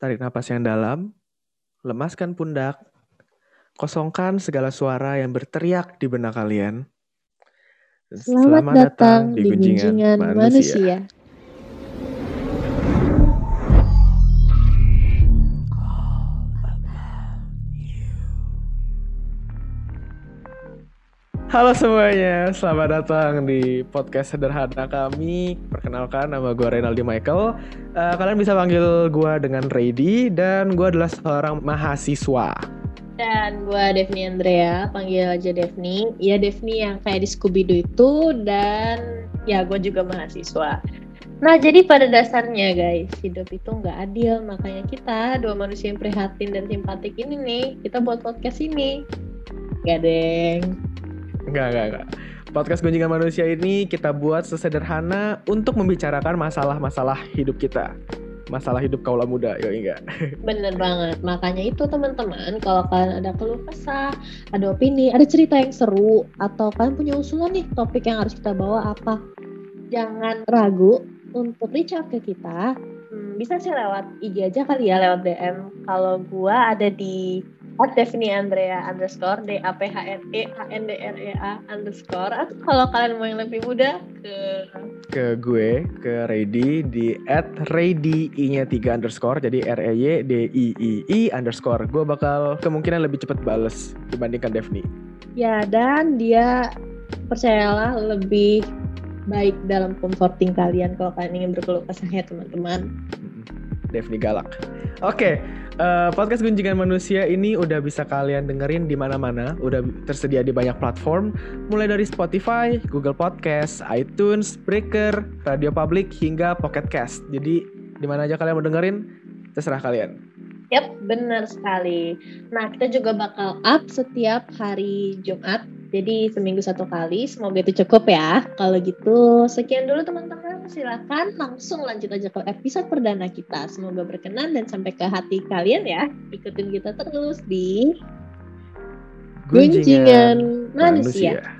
Tarik napas yang dalam, lemaskan pundak, kosongkan segala suara yang berteriak di benak kalian. Selamat, datang di Gunjingan Manusia. Halo semuanya, selamat datang di podcast sederhana kami. Perkenalkan, nama gue Renaldi Michael. Uh, kalian bisa panggil gue dengan Ready dan gue adalah seorang mahasiswa. Dan gue Devni Andrea, panggil aja Devni. Iya Devni yang kayak di Scooby-Doo itu dan ya gue juga mahasiswa. Nah, jadi pada dasarnya guys, hidup itu nggak adil. Makanya kita, dua manusia yang prihatin dan simpatik ini nih, kita buat podcast ini. Gak deng. Enggak, enggak, enggak. Podcast Gunjingan Manusia ini kita buat sesederhana untuk membicarakan masalah-masalah hidup kita. Masalah hidup kaula muda, ya enggak? Bener banget. Makanya itu teman-teman, kalau kalian ada keluh kesah, ada opini, ada cerita yang seru, atau kalian punya usulan nih topik yang harus kita bawa apa, jangan ragu untuk reach out ke kita. Hmm, bisa sih lewat IG aja kali ya, lewat DM. Kalau gua ada di at Devni Andrea underscore D A P H N E A N D R E A underscore. Atau kalau kalian mau yang lebih mudah ke ke gue ke Ready di at Ready i nya tiga underscore jadi R E Y D I I I underscore. Gue bakal kemungkinan lebih cepat bales dibandingkan Devni. Ya dan dia percayalah lebih baik dalam comforting kalian kalau kalian ingin berkeluh kesah ya teman-teman Devni galak oke okay. Uh, podcast Gunjingan Manusia ini udah bisa kalian dengerin di mana-mana, udah tersedia di banyak platform, mulai dari Spotify, Google Podcast, iTunes, Breaker, Radio Public hingga Pocket Cast. Jadi di mana aja kalian mau dengerin, terserah kalian. Yap, benar sekali. Nah, kita juga bakal up setiap hari Jumat jadi seminggu satu kali, semoga itu cukup ya. Kalau gitu, sekian dulu teman-teman. Silakan langsung lanjut aja ke episode perdana kita. Semoga berkenan dan sampai ke hati kalian ya. Ikutin kita terus di Gunjingan, Gunjingan manusia. manusia.